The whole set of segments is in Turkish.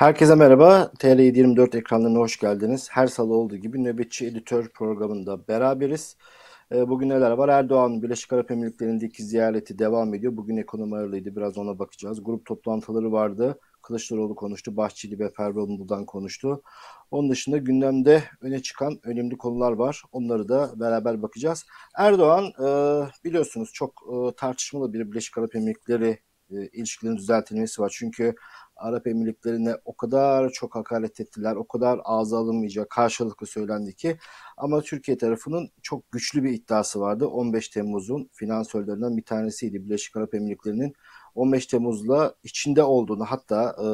Herkese merhaba. TR724 ekranlarına hoş geldiniz. Her salı olduğu gibi nöbetçi editör programında beraberiz. Ee, bugün neler var? Erdoğan Birleşik Arap Emirlikleri'ndeki ziyareti devam ediyor. Bugün ekonomi ağırlığıydı. Biraz ona bakacağız. Grup toplantıları vardı. Kılıçdaroğlu konuştu. Bahçeli ve Ferroğlu'ndan konuştu. Onun dışında gündemde öne çıkan önemli konular var. Onları da beraber bakacağız. Erdoğan e, biliyorsunuz çok e, tartışmalı bir Birleşik Arap Emirlikleri e, ilişkilerin düzeltilmesi var. Çünkü Arap Emirlikleri'ne o kadar çok hakaret ettiler, o kadar ağza alınmayacak karşılıklı söylendi ki ama Türkiye tarafının çok güçlü bir iddiası vardı. 15 Temmuz'un finansörlerinden bir tanesiydi Birleşik Arap Emirlikleri'nin 15 Temmuz'la içinde olduğunu hatta e,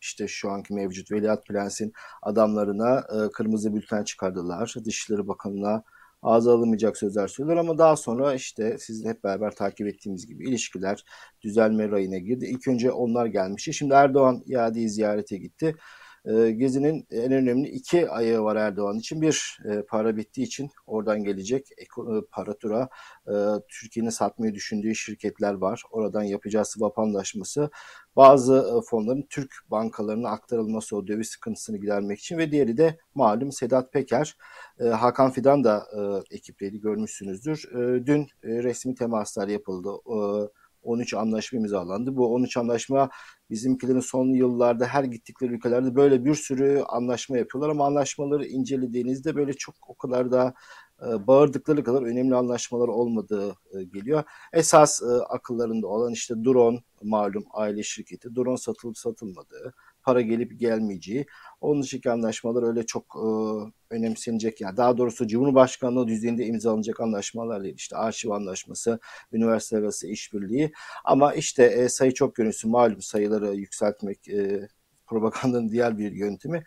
işte şu anki mevcut Veliaht Prens'in adamlarına e, kırmızı bülten çıkardılar. Dışişleri Bakanı'na ağza alınmayacak sözler söylüyor ama daha sonra işte sizle hep beraber takip ettiğimiz gibi ilişkiler düzelme rayına girdi. İlk önce onlar gelmişti. Şimdi Erdoğan iadeyi ziyarete gitti. E, Gezi'nin en önemli iki ayağı var Erdoğan için. Bir, e, para bittiği için oradan gelecek e, para tura. E, Türkiye'nin satmayı düşündüğü şirketler var. Oradan yapacağı swap anlaşması. Bazı e, fonların Türk bankalarına aktarılması o döviz sıkıntısını gidermek için ve diğeri de malum Sedat Peker. E, Hakan Fidan da e, ekipleydi görmüşsünüzdür. E, dün e, resmi temaslar yapıldı. E, 13 anlaşma imzalandı. Bu 13 anlaşma bizimkilerin son yıllarda her gittikleri ülkelerde böyle bir sürü anlaşma yapıyorlar ama anlaşmaları incelediğinizde böyle çok o kadar da e, bağırdıkları kadar önemli anlaşmalar olmadığı e, geliyor. Esas e, akıllarında olan işte drone malum aile şirketi drone satılıp satılmadığı, para gelip gelmeyeceği. Onun dışındaki anlaşmalar öyle çok e, önemsenecek yani daha doğrusu Cumhurbaşkanlığı düzeyinde imzalanacak anlaşmalar değil. İşte arşiv anlaşması, üniversite arası işbirliği ama işte e, sayı çok görünsün malum sayıları yükseltmek e, propagandanın diğer bir yöntemi.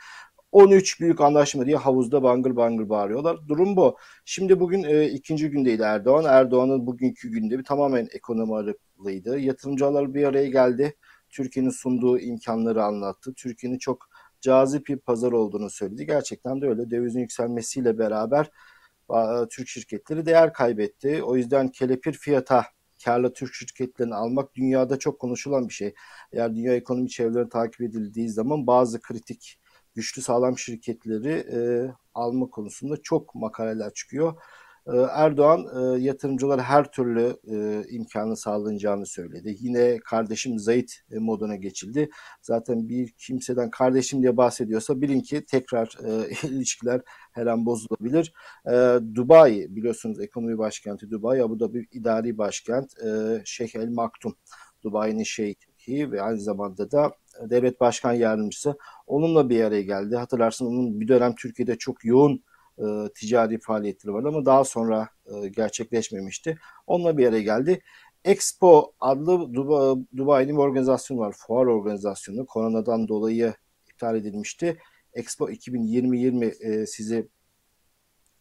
13 büyük anlaşma diye havuzda bangır bangır bağırıyorlar. Durum bu. Şimdi bugün e, ikinci gündeydi Erdoğan. Erdoğan'ın bugünkü gündemi tamamen ekonomi ağırlıklıydı. Yatırımcılar bir araya geldi. Türkiye'nin sunduğu imkanları anlattı. Türkiye'nin çok cazip bir pazar olduğunu söyledi. Gerçekten de öyle. Dövizin yükselmesiyle beraber Türk şirketleri değer kaybetti. O yüzden kelepir fiyata karlı Türk şirketlerini almak dünyada çok konuşulan bir şey. Eğer dünya ekonomi çevreleri takip edildiği zaman bazı kritik güçlü sağlam şirketleri e, alma konusunda çok makaleler çıkıyor. E, Erdoğan e, yatırımcılara her türlü e, imkanı sağlanacağını söyledi. Yine kardeşim Zayit e, moduna geçildi. Zaten bir kimseden kardeşim diye bahsediyorsa bilin ki tekrar ilişkiler her an bozulabilir. Dubai biliyorsunuz ekonomi başkenti Dubai, Abu Dhabi idari başkent Şeyh El Maktum. Dubai'nin şeyhi ve aynı zamanda da devlet başkan yardımcısı onunla bir araya geldi. Hatırlarsın onun bir dönem Türkiye'de çok yoğun e, ticari faaliyetleri vardı ama daha sonra e, gerçekleşmemişti. Onunla bir araya geldi. Expo adlı Dubai'nin bir organizasyonu var. Fuar organizasyonu. Koronadan dolayı iptal edilmişti. Expo 2020 e, sizi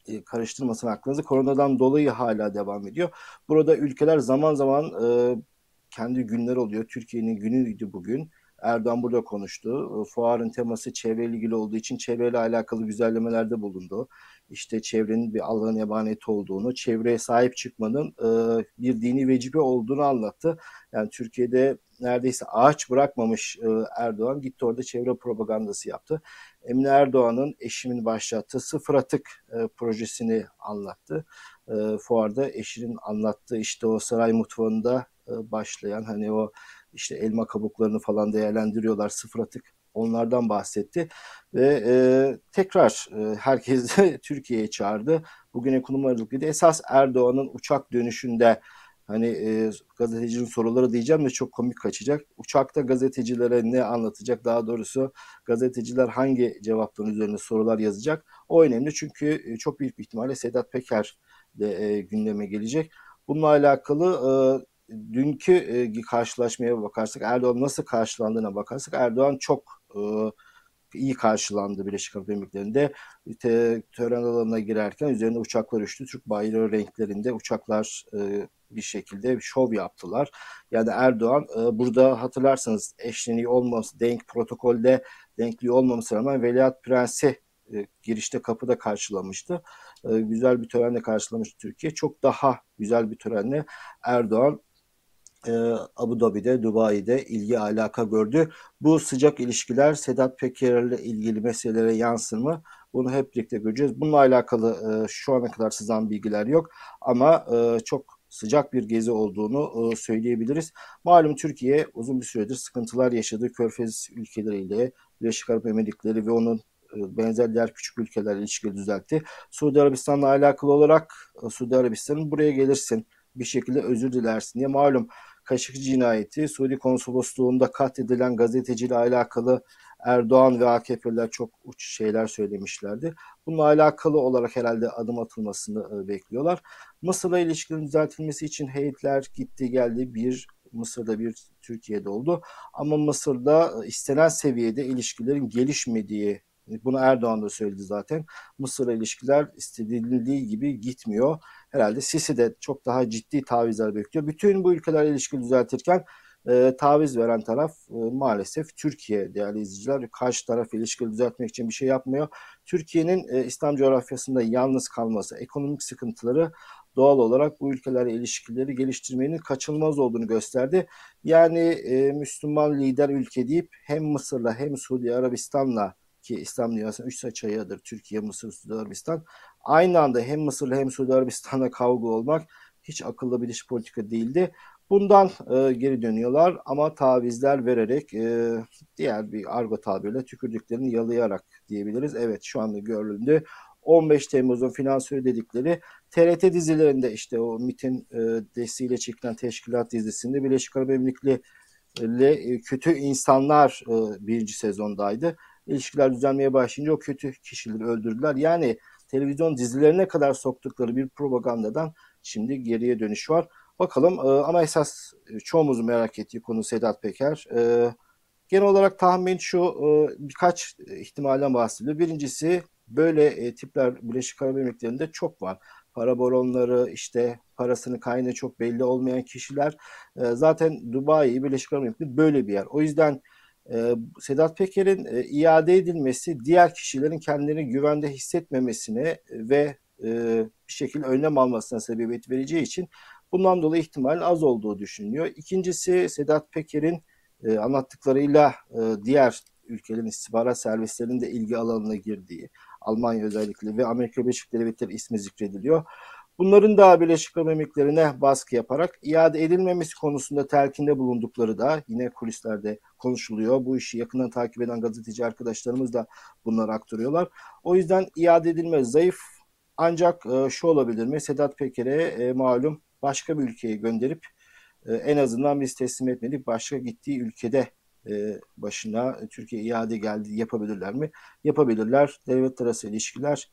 e, karıştırmasın aklınızı. Koronadan dolayı hala devam ediyor. Burada ülkeler zaman zaman kendi günleri oluyor. Türkiye'nin günüydü bugün. Erdoğan burada konuştu. Fuarın teması çevreyle ilgili olduğu için çevreyle alakalı güzellemelerde bulundu. İşte çevrenin bir Allah'ın emaneti olduğunu, çevreye sahip çıkmanın e, bir dini vecibe olduğunu anlattı. Yani Türkiye'de neredeyse ağaç bırakmamış e, Erdoğan gitti orada çevre propagandası yaptı. Emine Erdoğan'ın eşimin başlattığı sıfır atık e, projesini anlattı. E, fuarda eşinin anlattığı işte o saray mutfağında e, başlayan hani o işte elma kabuklarını falan değerlendiriyorlar sıfır atık onlardan bahsetti ve e, tekrar e, herkes Türkiye'ye çağırdı. Bugün ekonomi aralıklıydı. Esas Erdoğan'ın uçak dönüşünde hani e, gazetecinin soruları diyeceğim de çok komik kaçacak. Uçakta gazetecilere ne anlatacak? Daha doğrusu gazeteciler hangi cevapların üzerine sorular yazacak? O önemli çünkü e, çok büyük bir ihtimalle Sedat Peker de e, gündeme gelecek. Bununla alakalı e, dünkü e, karşılaşmaya bakarsak Erdoğan nasıl karşılandığına bakarsak Erdoğan çok e, iyi karşılandı Birleşik Arap Emirlikleri'nde. Tören alanına girerken üzerinde uçaklar uçtu. Türk bayrağı renklerinde uçaklar e, bir şekilde şov yaptılar. Yani Erdoğan burada hatırlarsanız eşleniği olmaması, denk protokolde denkliği olmaması rağmen Veliaht Prensi girişte kapıda karşılamıştı. Güzel bir törenle karşılamıştı Türkiye. Çok daha güzel bir törenle Erdoğan e, Abu Dhabi'de, Dubai'de ilgi alaka gördü. Bu sıcak ilişkiler Sedat Peker'le ilgili meselelere yansır mı? Bunu hep birlikte göreceğiz. Bununla alakalı e, şu ana kadar sızan bilgiler yok ama e, çok sıcak bir gezi olduğunu e, söyleyebiliriz. Malum Türkiye uzun bir süredir sıkıntılar yaşadı. Körfez ülkeleriyle, Birleşik Arap Emirlikleri ve onun e, benzer diğer küçük ülkelerle ilişkileri düzeltti. Suudi Arabistan'la alakalı olarak e, Suudi Arabistan'ın buraya gelirsin bir şekilde özür dilersin diye malum Kaşıkçı cinayeti Suudi konsolosluğunda katledilen gazeteciyle alakalı Erdoğan ve AKP'liler çok uç şeyler söylemişlerdi. Bununla alakalı olarak herhalde adım atılmasını e, bekliyorlar. Mısır'la ilişkilerin düzeltilmesi için heyetler gitti geldi. Bir Mısır'da bir Türkiye'de oldu. Ama Mısır'da istenen seviyede ilişkilerin gelişmediği bunu Erdoğan da söyledi zaten. Mısır'la ilişkiler istediği gibi gitmiyor. Herhalde Sisi de çok daha ciddi tavizler bekliyor. Bütün bu ülkeler ilişki düzeltirken e, taviz veren taraf e, maalesef Türkiye değerli izleyiciler. Karşı taraf ilişkileri düzeltmek için bir şey yapmıyor. Türkiye'nin e, İslam coğrafyasında yalnız kalması, ekonomik sıkıntıları doğal olarak bu ülkelerle ilişkileri geliştirmenin kaçınılmaz olduğunu gösterdi. Yani e, Müslüman lider ülke deyip hem Mısır'la hem Suudi Arabistan'la ki İslam dünyasının üç saç ayağıdır Türkiye, Mısır, Suudi Arabistan. Aynı anda hem Mısır'la hem Suudi Arabistan'la kavga olmak hiç akıllı bir dış politika değildi. Bundan e, geri dönüyorlar ama tavizler vererek e, diğer bir argo tabirle tükürdüklerini yalayarak diyebiliriz. Evet şu anda görüldü. 15 Temmuz'un finansörü dedikleri TRT dizilerinde işte o MIT'in e, desteğiyle çekilen teşkilat dizisinde Birleşik Arap Emirlikleri ile e, kötü insanlar e, birinci sezondaydı. İlişkiler düzelmeye başlayınca o kötü kişileri öldürdüler. Yani televizyon dizilerine kadar soktukları bir propagandadan şimdi geriye dönüş var. Bakalım e, ama esas e, çoğumuzun merak ettiği konu Sedat Peker. E, genel olarak tahmin şu e, birkaç ihtimalden bahsediliyor. Birincisi böyle e, tipler Birleşik Arap Emirlikleri'nde çok var. Para baronları işte parasını kaynağı çok belli olmayan kişiler. E, zaten Dubai, Birleşik Arap Emirlikleri böyle bir yer. O yüzden e, Sedat Peker'in e, iade edilmesi diğer kişilerin kendilerini güvende hissetmemesine ve e, bir şekilde önlem almasına sebebiyet vereceği için bundan dolayı ihtimalin az olduğu düşünülüyor. İkincisi Sedat Peker'in e, anlattıklarıyla diğer ülkelerin istihbarat servislerinin de ilgi alanına girdiği, Almanya özellikle ve Amerika Birleşik Devletleri ismi zikrediliyor. Bunların da Birleşik Arap Emirlikleri'ne baskı yaparak iade edilmemesi konusunda telkinde bulundukları da yine kulislerde konuşuluyor. Bu işi yakından takip eden gazeteci arkadaşlarımız da bunları aktarıyorlar. O yüzden iade edilme zayıf ancak e, şu olabilir mi? Sedat Peker'e e, malum başka bir ülkeye gönderip e, en azından biz teslim etmedik. Başka gittiği ülkede e, başına Türkiye iade geldi yapabilirler mi? Yapabilirler. Devlet arası ilişkiler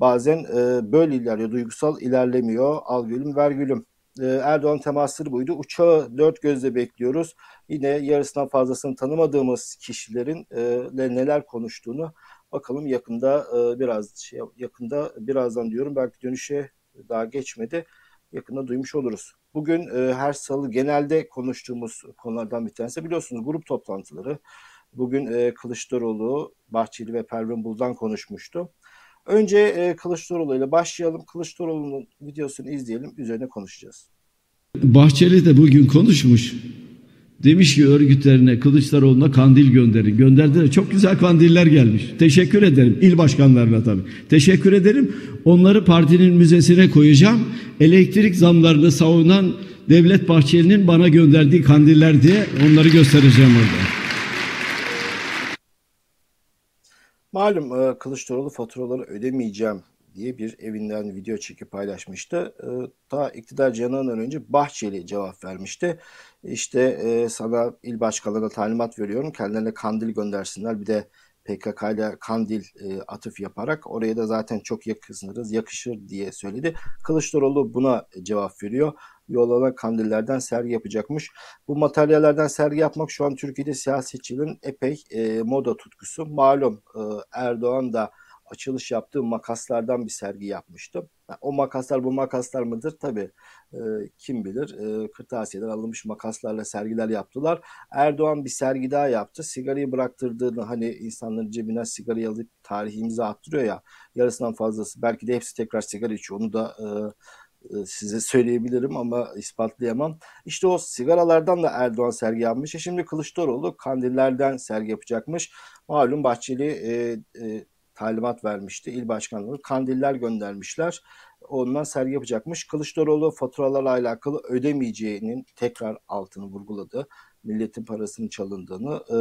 bazen e, böyle ilerliyor. Duygusal ilerlemiyor. Al gülüm ver gülüm. E, Erdoğan temasları buydu. Uçağı dört gözle bekliyoruz. Yine yarısından fazlasını tanımadığımız kişilerin e, neler konuştuğunu bakalım yakında e, biraz şey, yakında birazdan diyorum belki dönüşe daha geçmedi. Yakında duymuş oluruz. Bugün e, her salı genelde konuştuğumuz konulardan bir tanesi biliyorsunuz grup toplantıları. Bugün e, Kılıçdaroğlu, Bahçeli ve Pervin Buldan konuşmuştu. Önce e, Kılıçdaroğlu ile başlayalım. Kılıçdaroğlu'nun videosunu izleyelim. Üzerine konuşacağız. Bahçeli de bugün konuşmuş. Demiş ki örgütlerine Kılıçdaroğlu'na kandil gönderin. Gönderdiler. Çok güzel kandiller gelmiş. Teşekkür ederim. İl başkanlarına tabii. Teşekkür ederim. Onları partinin müzesine koyacağım. Elektrik zamlarını savunan Devlet Bahçeli'nin bana gönderdiği kandiller diye onları göstereceğim orada. Malum e, Kılıçdaroğlu faturaları ödemeyeceğim diye bir evinden video çekip paylaşmıştı. E, ta iktidar canından önce Bahçeli cevap vermişti. İşte e, sana il başkanlarına talimat veriyorum. Kendilerine kandil göndersinler. Bir de PKK ile Kandil atıf yaparak oraya da zaten çok yakışırız, yakışır diye söyledi. Kılıçdaroğlu buna cevap veriyor. Yollanan kandillerden sergi yapacakmış. Bu materyallerden sergi yapmak şu an Türkiye'de siyasetçilerin epey e, moda tutkusu. Malum e, Erdoğan da açılış yaptığı makaslardan bir sergi yapmıştım. O makaslar bu makaslar mıdır? Tabii e, kim bilir. E, kırtasiyeden alınmış makaslarla sergiler yaptılar. Erdoğan bir sergi daha yaptı. Sigarayı bıraktırdığını hani insanların cebinden sigarayı alıp tarihimize attırıyor ya. Yarısından fazlası belki de hepsi tekrar sigara içiyor. Onu da e, size söyleyebilirim ama ispatlayamam. İşte o sigaralardan da Erdoğan sergi yapmış. E şimdi Kılıçdaroğlu kandillerden sergi yapacakmış. Malum Bahçeli e, e, talimat vermişti. İl başkanlığı kandiller göndermişler. Ondan sergi yapacakmış. Kılıçdaroğlu faturalarla alakalı ödemeyeceğinin tekrar altını vurguladı. Milletin parasının çalındığını e,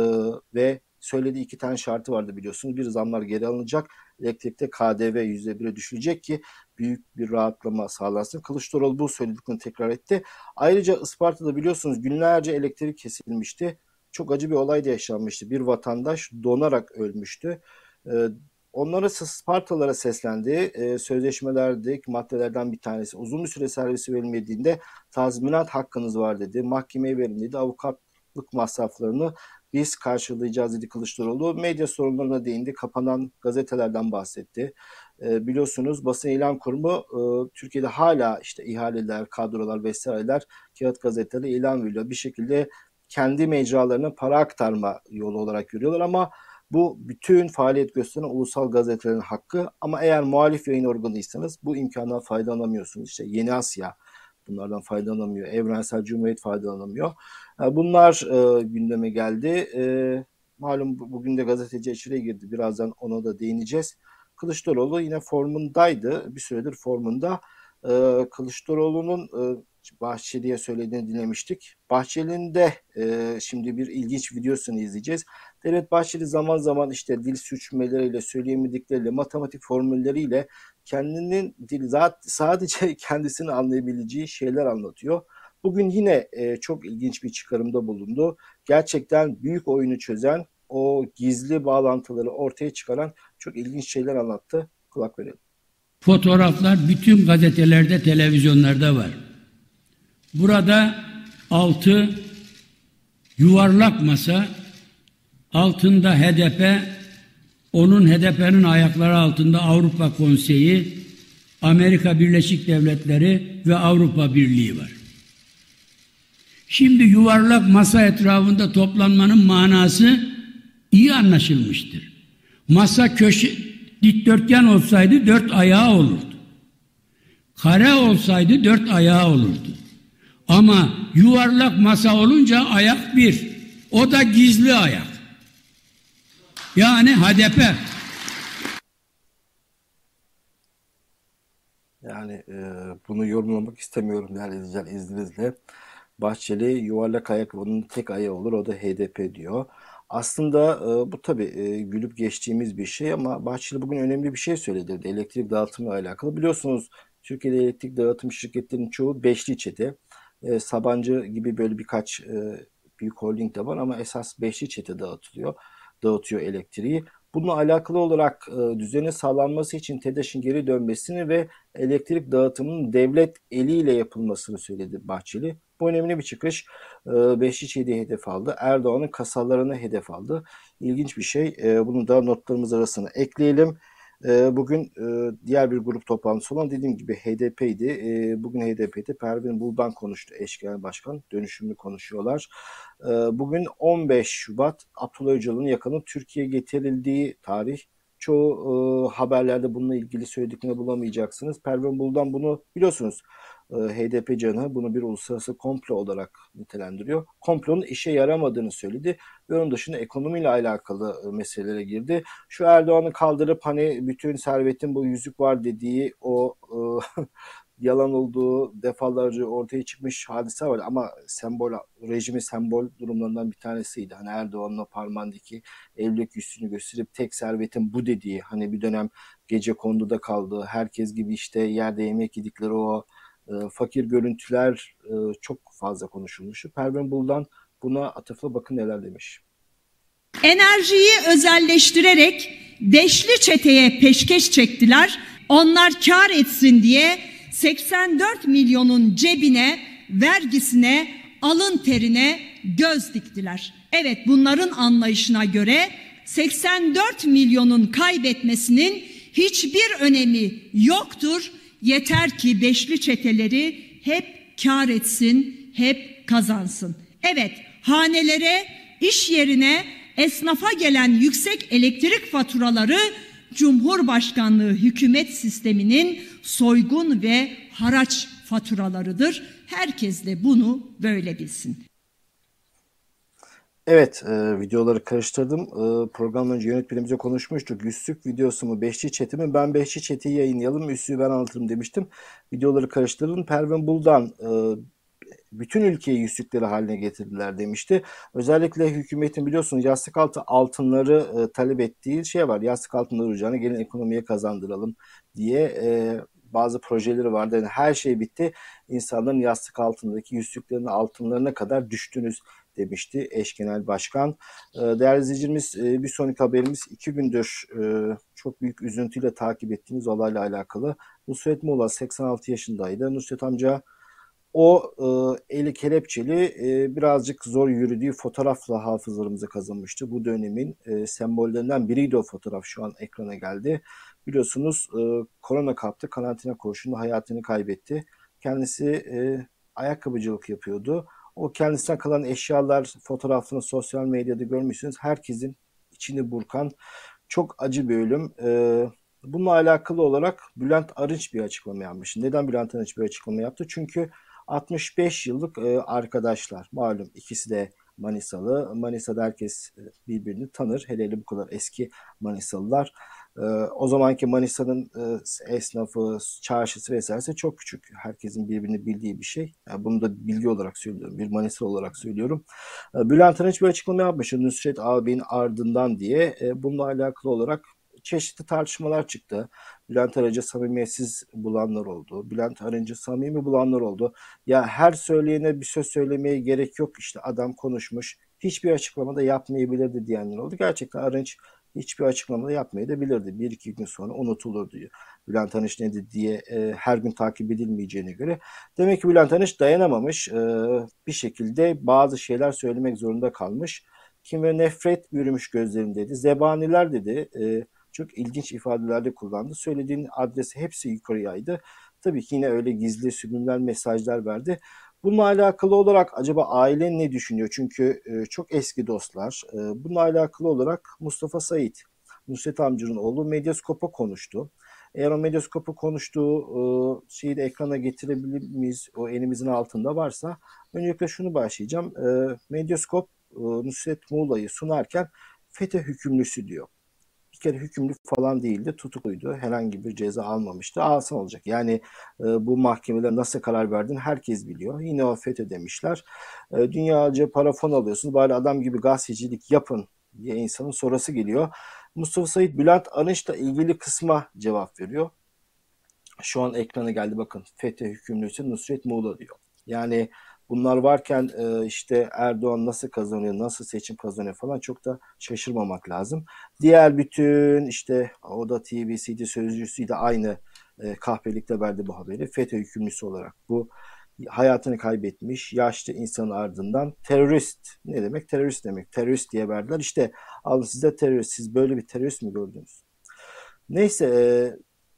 ve söylediği iki tane şartı vardı biliyorsunuz. Bir zamlar geri alınacak. Elektrikte KDV %1'e düşülecek ki büyük bir rahatlama sağlansın. Kılıçdaroğlu bu söylediklerini tekrar etti. Ayrıca Isparta'da biliyorsunuz günlerce elektrik kesilmişti. Çok acı bir olay da yaşanmıştı. Bir vatandaş donarak ölmüştü. Ee, onlara Spartalara seslendi. Ee, sözleşmelerdeki maddelerden bir tanesi. Uzun bir süre servisi verilmediğinde tazminat hakkınız var dedi. Mahkemeye verin dedi. Avukatlık masraflarını biz karşılayacağız dedi Kılıçdaroğlu. Medya sorunlarına değindi. Kapanan gazetelerden bahsetti. E, biliyorsunuz basın ilan kurumu e, Türkiye'de hala işte ihaleler, kadrolar vesaireler kağıt gazeteleri ilan veriyor. Bir şekilde kendi mecralarına para aktarma yolu olarak görüyorlar ama bu bütün faaliyet gösteren ulusal gazetelerin hakkı ama eğer muhalif yayın organıysanız bu imkandan faydalanamıyorsunuz. İşte Yeni Asya bunlardan faydalanamıyor. Evrensel Cumhuriyet faydalanamıyor. Bunlar e, gündeme geldi. E, malum bugün de gazeteci içeriye girdi. Birazdan ona da değineceğiz. Kılıçdaroğlu yine formundaydı. Bir süredir formunda. E, Kılıçdaroğlu'nun e, Bahçeli'ye söylediğini dinlemiştik. Bahçeli'nin de e, şimdi bir ilginç videosunu izleyeceğiz. Devlet Bahçeli zaman zaman işte dil suçmeleriyle, söyleyemedikleriyle, matematik formülleriyle kendinin dil sadece kendisini anlayabileceği şeyler anlatıyor. Bugün yine e, çok ilginç bir çıkarımda bulundu. Gerçekten büyük oyunu çözen, o gizli bağlantıları ortaya çıkaran çok ilginç şeyler anlattı. Kulak verelim. Fotoğraflar bütün gazetelerde, televizyonlarda var. Burada altı yuvarlak masa, altında HDP, onun HDP'nin ayakları altında Avrupa Konseyi, Amerika Birleşik Devletleri ve Avrupa Birliği var. Şimdi yuvarlak masa etrafında toplanmanın manası iyi anlaşılmıştır. Masa köşe dikdörtgen olsaydı dört ayağı olurdu. Kare olsaydı dört ayağı olurdu. Ama yuvarlak masa olunca ayak bir. O da gizli ayak. Yani HDP. Yani e, bunu yorumlamak istemiyorum değerli izninizle. Bahçeli yuvarlak ayak onun tek ayağı olur o da HDP diyor. Aslında e, bu tabii e, gülüp geçtiğimiz bir şey ama Bahçeli bugün önemli bir şey söyledi. Elektrik dağıtımı alakalı. Biliyorsunuz Türkiye'de elektrik dağıtım şirketlerinin çoğu beşli çete. E, Sabancı gibi böyle birkaç e, büyük holding de var ama esas beşli çete dağıtılıyor. Dağıtıyor elektriği. Bununla alakalı olarak e, düzene sağlanması için TEDAŞ'ın geri dönmesini ve elektrik dağıtımının devlet eliyle yapılmasını söyledi Bahçeli. Bu önemli bir çıkış. E, Beşiktaş'ı hedef aldı. Erdoğan'ın kasalarını hedef aldı. İlginç bir şey. E, bunu da notlarımız arasına ekleyelim. E, bugün e, diğer bir grup toplantısı olan dediğim gibi HDP'ydi. Bugün HDP'de Pervin Buldan konuştu eş genel başkan. Dönüşümlü konuşuyorlar. Bugün 15 Şubat Abdullah Öcalan'ın yakının Türkiye'ye getirildiği tarih. Çoğu e, haberlerde bununla ilgili söylediklerini bulamayacaksınız. Pervin Buldan bunu biliyorsunuz HDP canı bunu bir uluslararası komplo olarak nitelendiriyor. Komplonun işe yaramadığını söyledi ve onun dışında ekonomiyle alakalı e, meselelere girdi. Şu Erdoğan'ı kaldırıp hani bütün servetin bu yüzük var dediği o e, yalan olduğu defalarca ortaya çıkmış hadise var ama sembol rejimi sembol durumlarından bir tanesiydi. Hani Erdoğan'ın parmağındaki evlilik yüzünü gösterip tek servetin bu dediği hani bir dönem gece konduda kaldığı herkes gibi işte yerde yemek yedikleri o e, fakir görüntüler e, çok fazla konuşulmuştu. Pervin Buldan buna atıfla bakın neler demiş. Enerjiyi özelleştirerek beşli çeteye peşkeş çektiler. Onlar kar etsin diye 84 milyonun cebine, vergisine, alın terine göz diktiler. Evet bunların anlayışına göre 84 milyonun kaybetmesinin hiçbir önemi yoktur. Yeter ki beşli çeteleri hep kar etsin, hep kazansın. Evet, hanelere, iş yerine, esnafa gelen yüksek elektrik faturaları Cumhurbaşkanlığı hükümet sisteminin soygun ve haraç faturalarıdır. Herkes de bunu böyle bilsin. Evet, e, videoları karıştırdım. E, programdan önce yönetmenimize konuşmuştuk. Yüzsük videosu mu, beşli çeti mi? Ben beşli çeti yayınlayalım, üssüyü ben anlatırım demiştim. Videoları karıştırdım. Pervin Buldan e, bütün ülkeyi yüzsükleri haline getirdiler demişti. Özellikle hükümetin biliyorsunuz yastık altı altınları e, talep ettiği şey var. Yastık altınları ucağına gelin ekonomiye kazandıralım diye e, bazı projeleri vardı. Yani her şey bitti. İnsanların yastık altındaki yüzsüklerin altınlarına kadar düştünüz demişti eş genel başkan. Ee, değerli izleyicilerimiz e, bir sonraki haberimiz iki gündür e, çok büyük üzüntüyle takip ettiğimiz olayla alakalı. Nusret Muğla 86 yaşındaydı. Nusret amca o e, eli kelepçeli birazcık zor yürüdüğü fotoğrafla hafızalarımıza kazanmıştı. Bu dönemin sembollerinden biriydi o fotoğraf şu an ekrana geldi. Biliyorsunuz korona kaptı, karantina koşulunda hayatını kaybetti. Kendisi ayakkabıcılık yapıyordu. O kendisine kalan eşyalar fotoğrafını sosyal medyada görmüşsünüz. Herkesin içini burkan çok acı bir ölüm. Ee, bununla alakalı olarak Bülent Arınç bir açıklama yapmış. Neden Bülent Arınç bir açıklama yaptı? Çünkü 65 yıllık e, arkadaşlar. Malum ikisi de Manisalı. Manisa'da herkes e, birbirini tanır. Hele hele bu kadar eski Manisalılar. Ee, o zamanki Manisa'nın e, esnafı, çarşısı vesairesi çok küçük. Herkesin birbirini bildiği bir şey. Yani bunu da bilgi olarak söylüyorum. Bir Manisa olarak söylüyorum. Ee, Bülent Arınç bir açıklama yapmış. Nusret ağabeyin ardından diye. E, bununla alakalı olarak çeşitli tartışmalar çıktı. Bülent Arınç'ı samimiyetsiz bulanlar oldu. Bülent Arınç'ı samimi bulanlar oldu. Ya her söyleyene bir söz söylemeye gerek yok. İşte adam konuşmuş. Hiçbir açıklama da yapmayabilirdi diyenler oldu. Gerçekten Arınç hiçbir açıklama da yapmayabilirdi. Bir iki gün sonra unutulur diyor. Bülent Arınç nedir diye e, her gün takip edilmeyeceğine göre. Demek ki Bülent Arınç dayanamamış. E, bir şekilde bazı şeyler söylemek zorunda kalmış. Kim ve nefret yürümüş gözlerindeydi. Zebaniler dedi. E, çok ilginç ifadelerde kullandı. Söylediğin adresi hepsi yukarıyaydı. Tabii ki yine öyle gizli sürümler mesajlar verdi. Bununla alakalı olarak acaba aile ne düşünüyor? Çünkü e, çok eski dostlar. E, bununla alakalı olarak Mustafa Sait, Nusret amcanın oğlu Medyaskop'a konuştu. Eğer o Medyaskop'a konuştuğu e, şeyi de ekrana getirebilir miyiz? O elimizin altında varsa. Öncelikle şunu başlayacağım. E, Medyaskop e, Nusret Muğla'yı sunarken FETÖ hükümlüsü diyor bir kere hükümlü falan değildi, tutukluydu. Herhangi bir ceza almamıştı. Alsa olacak. Yani e, bu mahkemeler nasıl karar verdiğini herkes biliyor. Yine o FETÖ demişler. E, dünyaca para fon alıyorsunuz. Bari adam gibi gazetecilik yapın diye insanın sonrası geliyor. Mustafa Said Bülent Arınç'la ilgili kısma cevap veriyor. Şu an ekrana geldi bakın. FETÖ hükümlüsü Nusret Muğla diyor. Yani Bunlar varken e, işte Erdoğan nasıl kazanıyor, nasıl seçim kazanıyor falan çok da şaşırmamak lazım. Diğer bütün işte o da TVC'de sözcüsüyle aynı e, kahpelikte verdi bu haberi. FETÖ hükümlüsü olarak bu hayatını kaybetmiş yaşlı insanın ardından terörist ne demek? Terörist demek. Terörist diye verdiler. İşte alın size terörist. Siz böyle bir terörist mi gördünüz? Neyse e,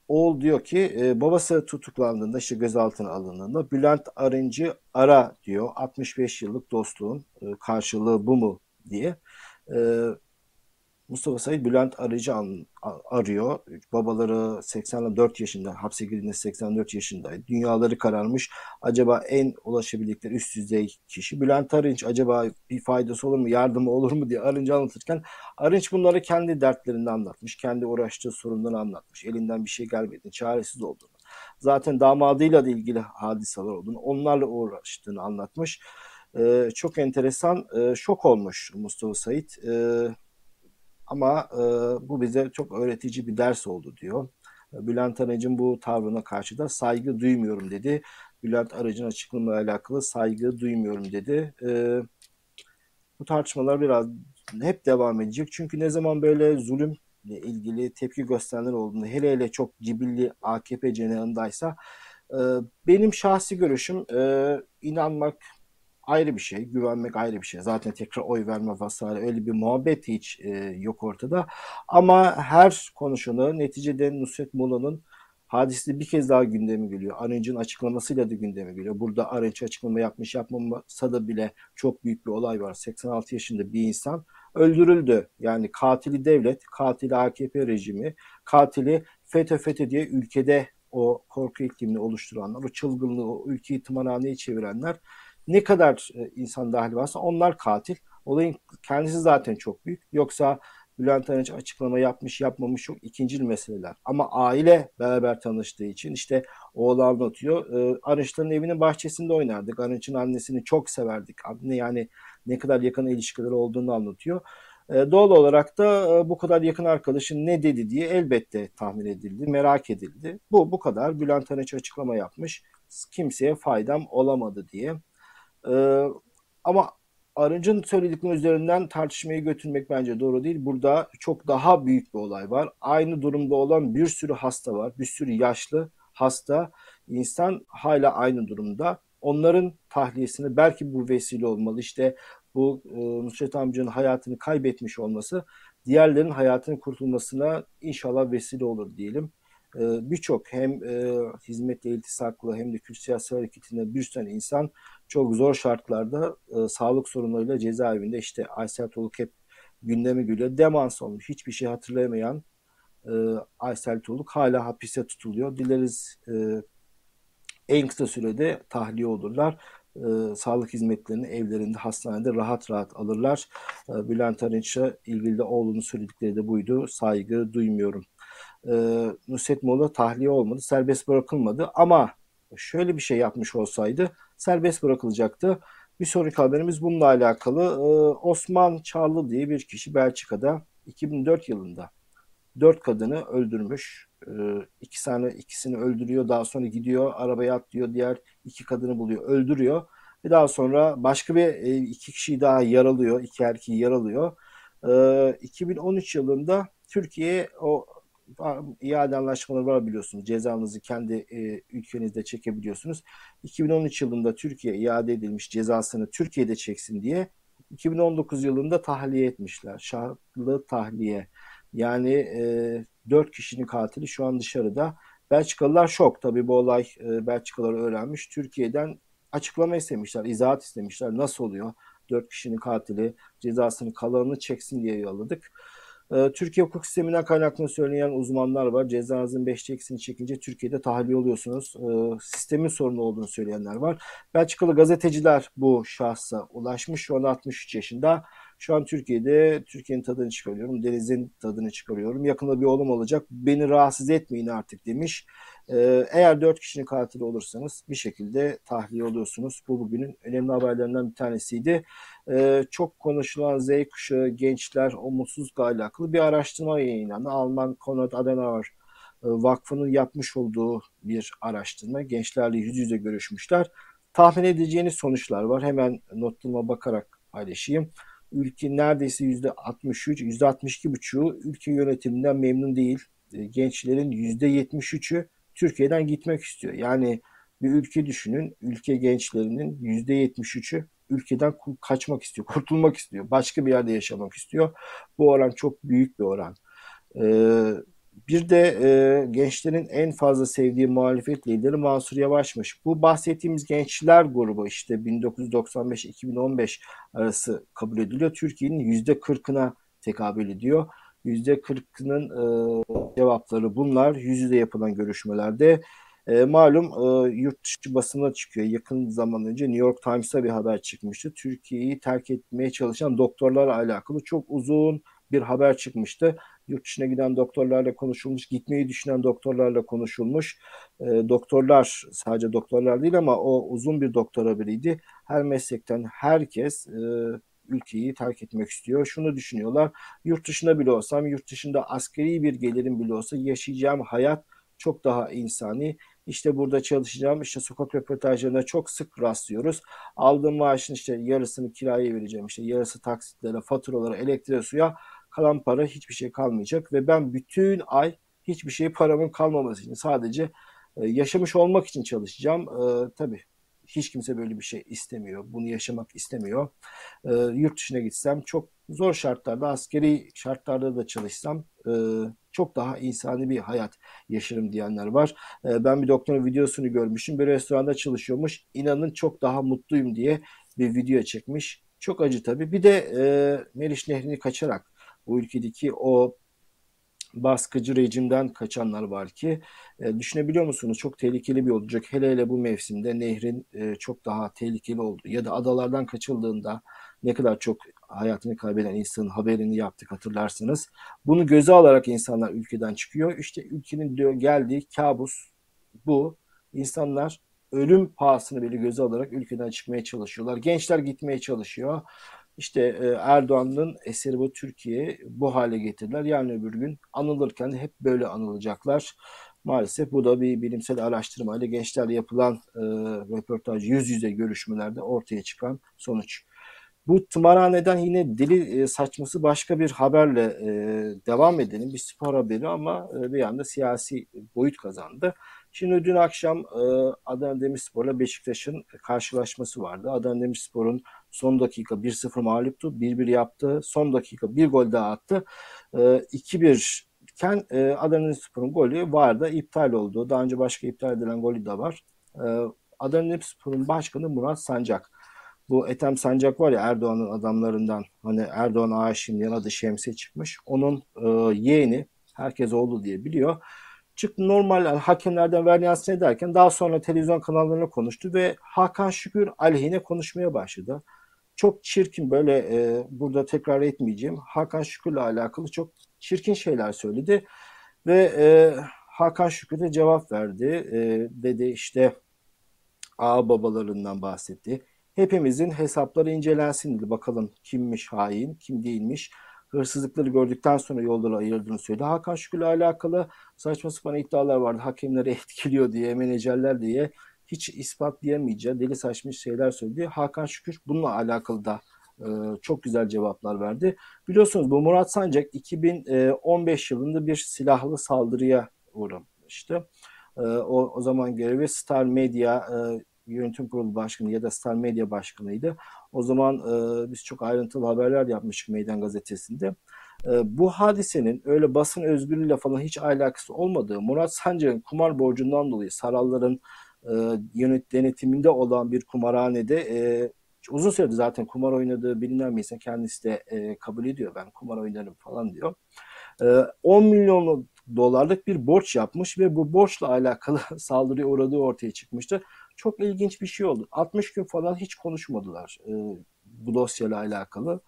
Oğul diyor ki e, babası tutuklandığında işte gözaltına alındığında Bülent Arıncı ara diyor 65 yıllık dostluğun e, karşılığı bu mu diye. E, Mustafa Said Bülent Arıcı an, arıyor. Babaları 84 yaşında, hapse girdiğinde 84 yaşındaydı. Dünyaları kararmış. Acaba en ulaşabildikleri üst düzey kişi Bülent Arınç acaba bir faydası olur mu, yardımı olur mu diye Arınç'ı anlatırken Arınç bunları kendi dertlerini anlatmış. Kendi uğraştığı sorunları anlatmış. Elinden bir şey gelmediğini, çaresiz olduğunu. Zaten damadıyla da ilgili hadiseler olduğunu, onlarla uğraştığını anlatmış. Ee, çok enteresan, e, şok olmuş Mustafa Said. Ee, ama e, bu bize çok öğretici bir ders oldu diyor. Bülent Arıcı'nın bu tavrına karşı da saygı duymuyorum dedi. Bülent Arıcı'nın açıklamayla alakalı saygı duymuyorum dedi. E, bu tartışmalar biraz hep devam edecek. Çünkü ne zaman böyle zulüm ile ilgili tepki gösterenler olduğunda hele hele çok cibilli AKP cenahındaysa e, benim şahsi görüşüm e, inanmak ayrı bir şey. Güvenmek ayrı bir şey. Zaten tekrar oy verme vesaire öyle bir muhabbet hiç e, yok ortada. Ama her konuşanı neticede Nusret Muğla'nın hadisi bir kez daha gündeme geliyor. Arınç'ın açıklamasıyla da gündeme geliyor. Burada Arınç açıklama yapmış yapmamasa da bile çok büyük bir olay var. 86 yaşında bir insan öldürüldü. Yani katili devlet, katili AKP rejimi, katili FETÖ FETÖ diye ülkede o korku iklimini oluşturanlar, o çılgınlığı, o ülkeyi tımarhaneye çevirenler ne kadar e, insan dahil varsa onlar katil. Olayın kendisi zaten çok büyük. Yoksa Bülent Arınç açıklama yapmış yapmamış çok ikincil meseleler. Ama aile beraber tanıştığı için işte oğlu anlatıyor. E, Arınçların evinin bahçesinde oynardık. Arınç'ın annesini çok severdik. Anne yani ne kadar yakın ilişkileri olduğunu anlatıyor. E, doğal olarak da e, bu kadar yakın arkadaşın ne dedi diye elbette tahmin edildi, merak edildi. Bu bu kadar. Bülent Arınç açıklama yapmış. Kimseye faydam olamadı diye. E, ama Arınç'ın söyledikleri üzerinden tartışmayı götürmek bence doğru değil. Burada çok daha büyük bir olay var. Aynı durumda olan bir sürü hasta var. Bir sürü yaşlı hasta insan hala aynı durumda. Onların tahliyesine belki bu vesile olmalı. İşte bu e, Nusret amcanın hayatını kaybetmiş olması diğerlerin hayatının kurtulmasına inşallah vesile olur diyelim. E, Birçok hem e, hizmetle iltisaklı hem de Kürt siyasi hareketinde bir sürü insan çok zor şartlarda e, sağlık sorunlarıyla cezaevinde işte Aysel Toluk hep gündemi geliyor. Demans olmuş. Hiçbir şey hatırlayamayan e, Aysel Toluk hala hapiste tutuluyor. Dileriz en kısa sürede tahliye olurlar. E, sağlık hizmetlerini evlerinde, hastanede rahat rahat alırlar. E, Bülent Arınç'a ilgili de oğlunun söyledikleri de buydu. Saygı duymuyorum. E, Nusret Molla tahliye olmadı, serbest bırakılmadı ama şöyle bir şey yapmış olsaydı serbest bırakılacaktı. Bir sonraki haberimiz bununla alakalı. Ee, Osman Çağlı diye bir kişi Belçika'da 2004 yılında dört kadını öldürmüş. Ee, iki tane ikisini öldürüyor. Daha sonra gidiyor arabaya atlıyor. Diğer iki kadını buluyor. Öldürüyor. Ve daha sonra başka bir e, iki kişiyi daha yaralıyor. iki erkeği yaralıyor. Ee, 2013 yılında Türkiye o iade anlaşmaları var biliyorsunuz. Cezanızı kendi e, ülkenizde çekebiliyorsunuz. 2013 yılında Türkiye iade edilmiş cezasını Türkiye'de çeksin diye 2019 yılında tahliye etmişler. Şartlı tahliye. Yani e, 4 kişinin katili şu an dışarıda. Belçikalılar şok. Tabii bu olay e, Belçikalılar öğrenmiş. Türkiye'den açıklama istemişler, izahat istemişler. Nasıl oluyor? 4 kişinin katili cezasını kalanını çeksin diye yolladık. Ee, Türkiye hukuk sisteminden kaynaklı söyleyen uzmanlar var. Cezanızın 5'te eksini çekince Türkiye'de tahliye oluyorsunuz. Ee, sistemin sorunu olduğunu söyleyenler var. Belçikalı gazeteciler bu şahsa ulaşmış. Şu an 63 yaşında. Şu an Türkiye'de Türkiye'nin tadını çıkarıyorum. Deniz'in tadını çıkarıyorum. Yakında bir oğlum olacak. Beni rahatsız etmeyin artık demiş. Ee, eğer dört kişinin katili olursanız bir şekilde tahliye oluyorsunuz. Bu bugünün önemli haberlerinden bir tanesiydi. Ee, çok konuşulan Z kuşağı gençler umutsuzlukla alakalı bir araştırma yayınlandı. Alman Konrad Adenauer e, Vakfı'nın yapmış olduğu bir araştırma. Gençlerle yüz yüze görüşmüşler. Tahmin edeceğiniz sonuçlar var. Hemen notlarıma bakarak paylaşayım ülke neredeyse yüzde 63, yüzde 62 buçuğu ülke yönetiminden memnun değil. E, gençlerin yüzde 73'ü Türkiye'den gitmek istiyor. Yani bir ülke düşünün, ülke gençlerinin yüzde 73'ü ülkeden kaçmak istiyor, kurtulmak istiyor, başka bir yerde yaşamak istiyor. Bu oran çok büyük bir oran. Ee, bir de e, gençlerin en fazla sevdiği muhalefet lideri Mansur Yavaş'mış. Bu bahsettiğimiz gençler grubu işte 1995-2015 arası kabul ediliyor. Türkiye'nin %40'ına tekabül ediyor. %40'ının e, cevapları bunlar. Yüz yüze yapılan görüşmelerde. E, malum e, yurt dışı basına çıkıyor. Yakın zaman önce New York Times'a bir haber çıkmıştı. Türkiye'yi terk etmeye çalışan doktorlarla alakalı çok uzun bir haber çıkmıştı. Yurt dışına giden doktorlarla konuşulmuş, gitmeyi düşünen doktorlarla konuşulmuş. E, doktorlar sadece doktorlar değil ama o uzun bir doktora biriydi. Her meslekten herkes e, ülkeyi terk etmek istiyor. Şunu düşünüyorlar. Yurt dışında bile olsam, yurt dışında askeri bir gelirim bile olsa yaşayacağım hayat çok daha insani. İşte burada çalışacağım. İşte sokak röportajlarında çok sık rastlıyoruz. Aldığım maaşın işte yarısını kiraya vereceğim. İşte yarısı taksitlere, faturalara, elektriğe, suya kalan para hiçbir şey kalmayacak ve ben bütün ay hiçbir şey paramın kalmaması için sadece e, yaşamış olmak için çalışacağım. E, tabii hiç kimse böyle bir şey istemiyor. Bunu yaşamak istemiyor. E, yurt dışına gitsem çok zor şartlarda, askeri şartlarda da çalışsam e, çok daha insani bir hayat yaşarım diyenler var. E, ben bir doktorun videosunu görmüşüm. Bir restoranda çalışıyormuş. İnanın çok daha mutluyum diye bir video çekmiş. Çok acı tabii. Bir de e, Meriç Nehri'ni kaçarak bu ülkedeki o baskıcı rejimden kaçanlar var ki e, düşünebiliyor musunuz? Çok tehlikeli bir olacak. Hele hele bu mevsimde nehrin e, çok daha tehlikeli olduğu ya da adalardan kaçıldığında ne kadar çok hayatını kaybeden insanın haberini yaptık hatırlarsınız. Bunu göze alarak insanlar ülkeden çıkıyor. İşte ülkenin diyor geldiği kabus bu. İnsanlar ölüm pahasını bile göze alarak ülkeden çıkmaya çalışıyorlar. Gençler gitmeye çalışıyor. İşte e, Erdoğan'ın eseri bu Türkiye bu hale getirdiler. Yani öbür gün anılırken hep böyle anılacaklar. Maalesef bu da bir bilimsel araştırmayla gençlerle yapılan e, röportaj, yüz yüze görüşmelerde ortaya çıkan sonuç. Bu tımarhaneden yine deli e, saçması başka bir haberle e, devam edelim. Bir spor haberi ama e, bir anda siyasi boyut kazandı. Şimdi dün akşam e, Adana Demirspor'la Beşiktaş'ın karşılaşması vardı. Adana Demirspor'un son dakika 1-0 mağluptu. 1-1 yaptı. Son dakika bir gol daha attı. E, 2-1 iken e, Adana Demirspor'un golü vardı. iptal oldu. Daha önce başka iptal edilen golü de var. E, Adana Demirspor'un başkanı Murat Sancak. Bu Ethem Sancak var ya Erdoğan'ın adamlarından hani Erdoğan aşığım diyen adı Şemsiye çıkmış. Onun e, yeğeni herkes oldu diye biliyor çıktı normal hakemlerden varyans ederken daha sonra televizyon kanallarına konuştu ve Hakan Şükür aleyhine konuşmaya başladı. Çok çirkin böyle e, burada tekrar etmeyeceğim. Hakan Şükür'le alakalı çok çirkin şeyler söyledi ve e, Hakan Şükür de cevap verdi. E, dedi işte ağ babalarından bahsetti. Hepimizin hesapları incelensin dedi. Bakalım kimmiş hain, kim değilmiş hırsızlıkları gördükten sonra yolları ayırdığını söyledi. Hakan Şükür'le alakalı saçma sapan iddialar vardı. Hakemleri etkiliyor diye, menajerler diye hiç ispatlayamayacağı deli saçma şeyler söyledi. Hakan Şükür bununla alakalı da e, çok güzel cevaplar verdi. Biliyorsunuz bu Murat Sancak 2015 yılında bir silahlı saldırıya uğramıştı. E, o, o zaman görevi Star Media e, yönetim kurulu başkanı ya da Star Media başkanıydı. O zaman e, biz çok ayrıntılı haberler yapmıştık Meydan Gazetesi'nde. E, bu hadisenin öyle basın özgürlüğüyle falan hiç alakası olmadığı, Murat Sancak'ın kumar borcundan dolayı Saralların e, yönet denetiminde olan bir kumarhanede e, uzun süredir zaten kumar oynadığı bilinen bir insan kendisi de e, kabul ediyor. Ben kumar oynarım falan diyor. E, 10 milyon dolarlık bir borç yapmış ve bu borçla alakalı saldırıya uğradığı ortaya çıkmıştı çok ilginç bir şey oldu. 60 gün falan hiç konuşmadılar e, bu dosyayla alakalı.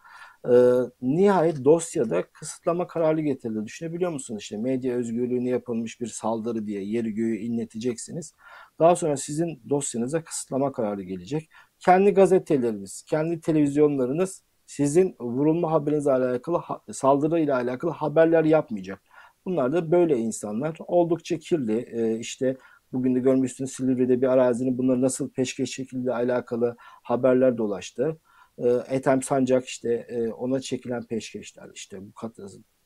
E, nihayet dosyada kısıtlama kararı getirildi. Düşünebiliyor musunuz? İşte medya özgürlüğüne yapılmış bir saldırı diye yeri göğü inleteceksiniz. Daha sonra sizin dosyanıza kısıtlama kararı gelecek. Kendi gazeteleriniz, kendi televizyonlarınız sizin vurulma haberinizle alakalı, saldırıyla alakalı haberler yapmayacak. Bunlar da böyle insanlar. Oldukça kirli. E, işte Bugün de görmüşsünüz Silivri'de bir arazinin bunları nasıl peşkeş şekilde alakalı haberler dolaştı. E, Ethem Sancak işte e, ona çekilen peşkeşler işte bu kat,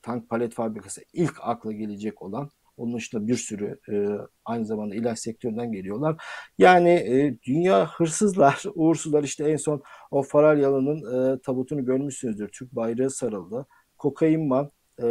tank palet fabrikası ilk akla gelecek olan onun dışında bir sürü e, aynı zamanda ilaç sektöründen geliyorlar. Yani e, dünya hırsızlar, uğursuzlar işte en son o Faralyalı'nın e, tabutunu görmüşsünüzdür. Türk bayrağı sarıldı. Kokain man, e,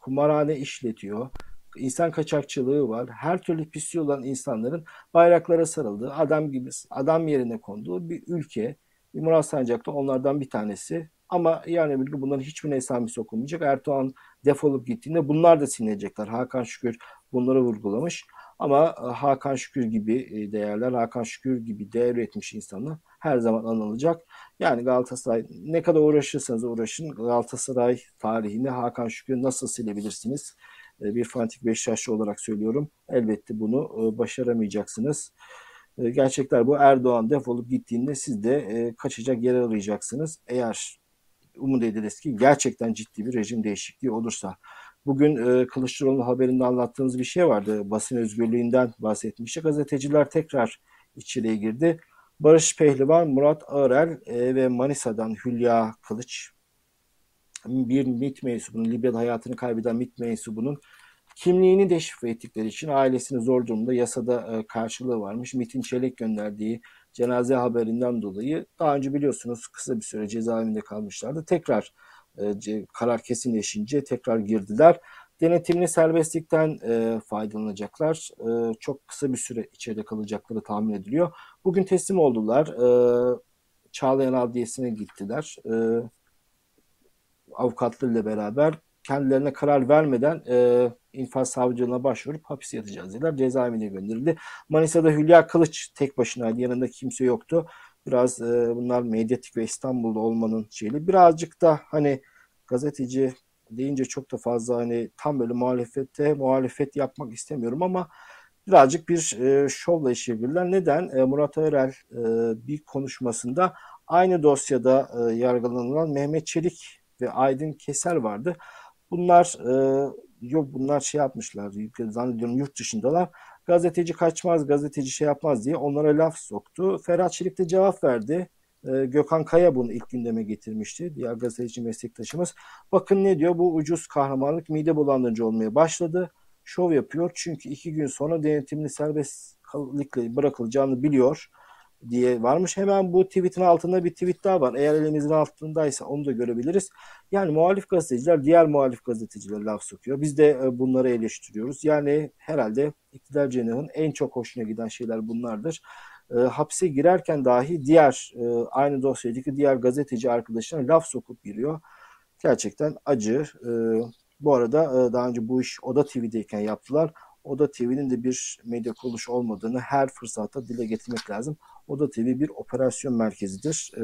kumarhane işletiyor insan kaçakçılığı var. Her türlü pisliği olan insanların bayraklara sarıldığı, adam gibi adam yerine konduğu bir ülke. Murat Sancak da onlardan bir tanesi. Ama yani bir bunların hiçbirine esamesi okunmayacak. Erdoğan defolup gittiğinde bunlar da silinecekler. Hakan Şükür bunları vurgulamış. Ama e, Hakan Şükür gibi e, değerler, Hakan Şükür gibi değer üretmiş insanlar her zaman anılacak. Yani Galatasaray ne kadar uğraşırsanız uğraşın Galatasaray tarihini Hakan Şükür nasıl silebilirsiniz? E, bir fanatik Beşiktaşlı olarak söylüyorum. Elbette bunu başaramayacaksınız. E, gerçekler bu. Erdoğan defolup gittiğinde siz de kaçacak yer arayacaksınız. Eğer umut ediliriz ki gerçekten ciddi bir rejim değişikliği olursa. Bugün e, Kılıçdaroğlu haberinde anlattığımız bir şey vardı. Basın özgürlüğünden bahsetmişti. Gazeteciler tekrar içeriye girdi. Barış Pehlivan, Murat Ağrel e, ve Manisa'dan Hülya Kılıç bir MIT mensubunun, Libya'da hayatını kaybeden MIT mensubunun kimliğini deşifre ettikleri için ailesini zor durumda yasada e, karşılığı varmış. MIT'in çelik gönderdiği cenaze haberinden dolayı daha önce biliyorsunuz kısa bir süre cezaevinde kalmışlardı. Tekrar e, karar kesinleşince tekrar girdiler. Denetimli serbestlikten e, faydalanacaklar. E, çok kısa bir süre içeride kalacakları tahmin ediliyor. Bugün teslim oldular. E, Çağlayan Adliyesi'ne gittiler. E, avukatlarıyla beraber kendilerine karar vermeden e, infaz savcılığına başvurup hapis yatacağız dediler. Cezaevine gönderildi. Manisa'da Hülya Kılıç tek başınaydı. Yanında kimse yoktu. Biraz e, bunlar medyatik ve İstanbul'da olmanın şeyli. Birazcık da hani gazeteci deyince çok da fazla hani tam böyle muhalefette muhalefet yapmak istemiyorum ama birazcık bir e, şovla işleyebilirler. Neden? E, Murat Örel e, bir konuşmasında aynı dosyada e, yargılanılan Mehmet Çelik ve Aydın Keser vardı. Bunlar e, yok bunlar şey yapmışlar zannediyorum yurt dışındalar. Gazeteci kaçmaz, gazeteci şey yapmaz diye onlara laf soktu. Ferhat Çelik de cevap verdi. E, Gökhan Kaya bunu ilk gündeme getirmişti. Diğer gazeteci meslektaşımız. Bakın ne diyor bu ucuz kahramanlık mide bulandırıcı olmaya başladı. Şov yapıyor çünkü iki gün sonra denetimli serbestlikle bırakılacağını biliyor diye varmış. Hemen bu tweetin altında bir tweet daha var. Eğer elimizin altındaysa onu da görebiliriz. Yani muhalif gazeteciler diğer muhalif gazeteciler laf sokuyor. Biz de e, bunları eleştiriyoruz. Yani herhalde iktidar cenahın en çok hoşuna giden şeyler bunlardır. E, hapse girerken dahi diğer e, aynı dosyadaki diğer gazeteci arkadaşlarına laf sokup giriyor. Gerçekten acı. E, bu arada e, daha önce bu iş Oda TV'deyken yaptılar. Oda TV'nin de bir medya kuruluşu olmadığını her fırsatta dile getirmek lazım. Oda TV bir operasyon merkezidir. E,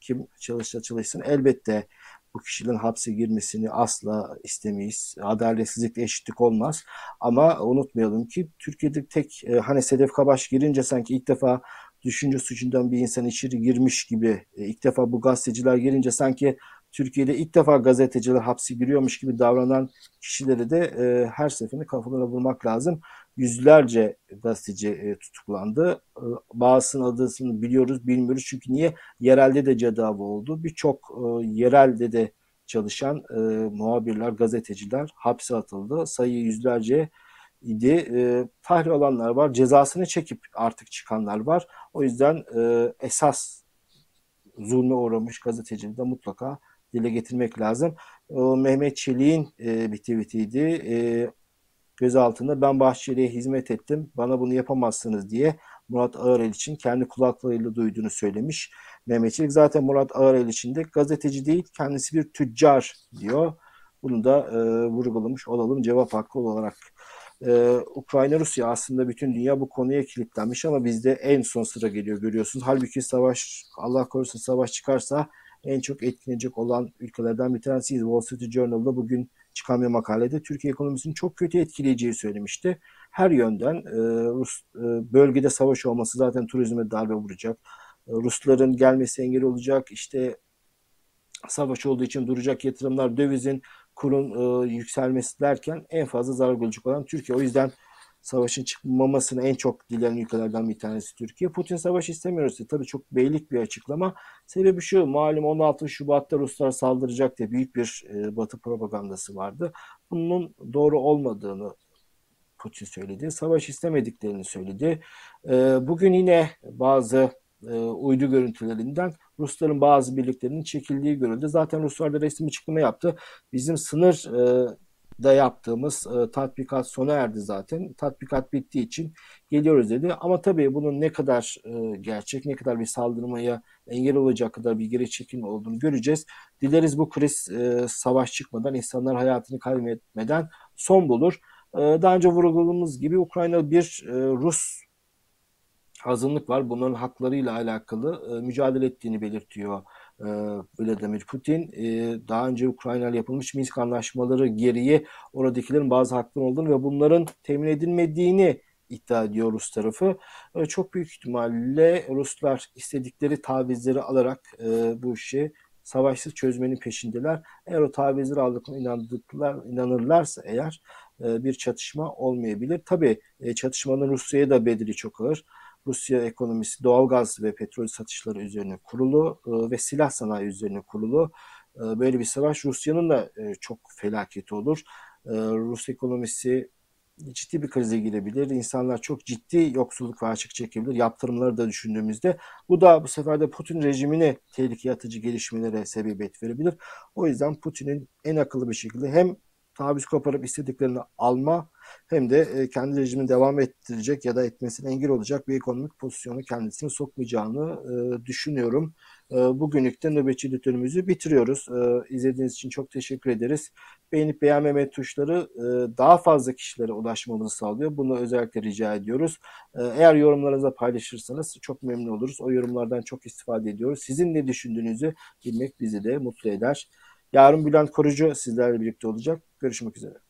kim çalışsa çalışsın elbette bu kişinin hapse girmesini asla istemeyiz. Adaletsizlik, eşitlik olmaz. Ama unutmayalım ki Türkiye'de tek e, hani Sedef Kabaş girince sanki ilk defa düşünce suçundan bir insan içeri girmiş gibi e, ilk defa bu gazeteciler girince sanki Türkiye'de ilk defa gazeteciler hapsi giriyormuş gibi davranan kişileri de e, her seferinde kafalarına vurmak lazım. Yüzlerce gazeteci e, tutuklandı. E, bazısının adını biliyoruz, bilmiyoruz. Çünkü niye? Yerelde de cedavi oldu. Birçok e, yerelde de çalışan e, muhabirler, gazeteciler hapse atıldı. Sayı yüzlerce idi. E, olanlar var. Cezasını çekip artık çıkanlar var. O yüzden esas zulme uğramış gazetecileri de mutlaka dile getirmek lazım. Mehmet Çelik'in bir tweetiydi. E, gözaltında ben Bahçeli'ye hizmet ettim. Bana bunu yapamazsınız diye Murat Ağırel için kendi kulaklarıyla duyduğunu söylemiş. Mehmet Çelik zaten Murat Ağırel için de gazeteci değil kendisi bir tüccar diyor. Bunu da e, vurgulamış olalım cevap hakkı olarak. Ee, Ukrayna Rusya aslında bütün dünya bu konuya kilitlenmiş ama bizde en son sıra geliyor görüyorsunuz. Halbuki savaş Allah korusun savaş çıkarsa en çok etkilenecek olan ülkelerden bir tanesiyiz. Wall Street Journal'da bugün çıkan bir makalede Türkiye ekonomisini çok kötü etkileyeceği söylemişti. Her yönden e, Rus e, bölgede savaş olması zaten turizme darbe vuracak. E, Rusların gelmesi engel olacak. İşte savaş olduğu için duracak yatırımlar, dövizin kurun e, yükselmesi derken en fazla zarar görecek olan Türkiye. O yüzden savaşın çıkmamasını en çok dileyen ülkelerden bir tanesi Türkiye. Putin savaş istemiyoruz diye tabii çok beylik bir açıklama. Sebebi şu malum 16 Şubat'ta Ruslar saldıracak diye büyük bir e, batı propagandası vardı. Bunun doğru olmadığını Putin söyledi. Savaş istemediklerini söyledi. E, bugün yine bazı e, uydu görüntülerinden Rusların bazı birliklerinin çekildiği görüldü. Zaten Ruslar da resmi açıklama yaptı. Bizim sınır e, da yaptığımız e, tatbikat sona erdi zaten. Tatbikat bittiği için geliyoruz dedi. Ama tabii bunun ne kadar e, gerçek, ne kadar bir saldırmaya engel olacak kadar bir geri çekilme olduğunu göreceğiz. Dileriz bu kriz e, savaş çıkmadan, insanlar hayatını kaybetmeden son bulur. E, daha önce vurguladığımız gibi Ukrayna bir e, Rus azınlık var. Bunların haklarıyla alakalı e, mücadele ettiğini belirtiyor Vladimir Putin. E, daha önce Ukrayna ile yapılmış Minsk anlaşmaları geriye oradakilerin bazı hakları olduğunu ve bunların temin edilmediğini iddia ediyor Rus tarafı. E, çok büyük ihtimalle Ruslar istedikleri tavizleri alarak bu işi savaşsız çözmenin peşindeler. Eğer o tavizleri aldıklarına inandıklar, inanırlarsa eğer bir çatışma olmayabilir. Tabii e, çatışmanın Rusya'ya da bedeli çok ağır. Rusya ekonomisi doğalgaz ve petrol satışları üzerine kurulu e, ve silah sanayi üzerine kurulu. E, böyle bir savaş Rusya'nın da e, çok felaketi olur. Rus ekonomisi ciddi bir krize girebilir. İnsanlar çok ciddi yoksulluk ve açık çekebilir. Yaptırımları da düşündüğümüzde bu da bu sefer de Putin rejimine tehlikeye atıcı gelişmelere sebebiyet verebilir. O yüzden Putin'in en akıllı bir şekilde hem taviz koparıp istediklerini alma hem de e, kendi rejimini devam ettirecek ya da etmesine engel olacak bir ekonomik pozisyonu kendisini sokmayacağını e, düşünüyorum. E, bugünlük de nöbetçi editörümüzü bitiriyoruz. E, izlediğiniz için çok teşekkür ederiz. Beğenip beğenmeme tuşları e, daha fazla kişilere ulaşmamızı sağlıyor. Bunu özellikle rica ediyoruz. Eğer yorumlarınızı paylaşırsanız çok memnun oluruz. O yorumlardan çok istifade ediyoruz. Sizin ne düşündüğünüzü bilmek bizi de mutlu eder. Yarın Bülent Korucu sizlerle birlikte olacak. Görüşmek üzere.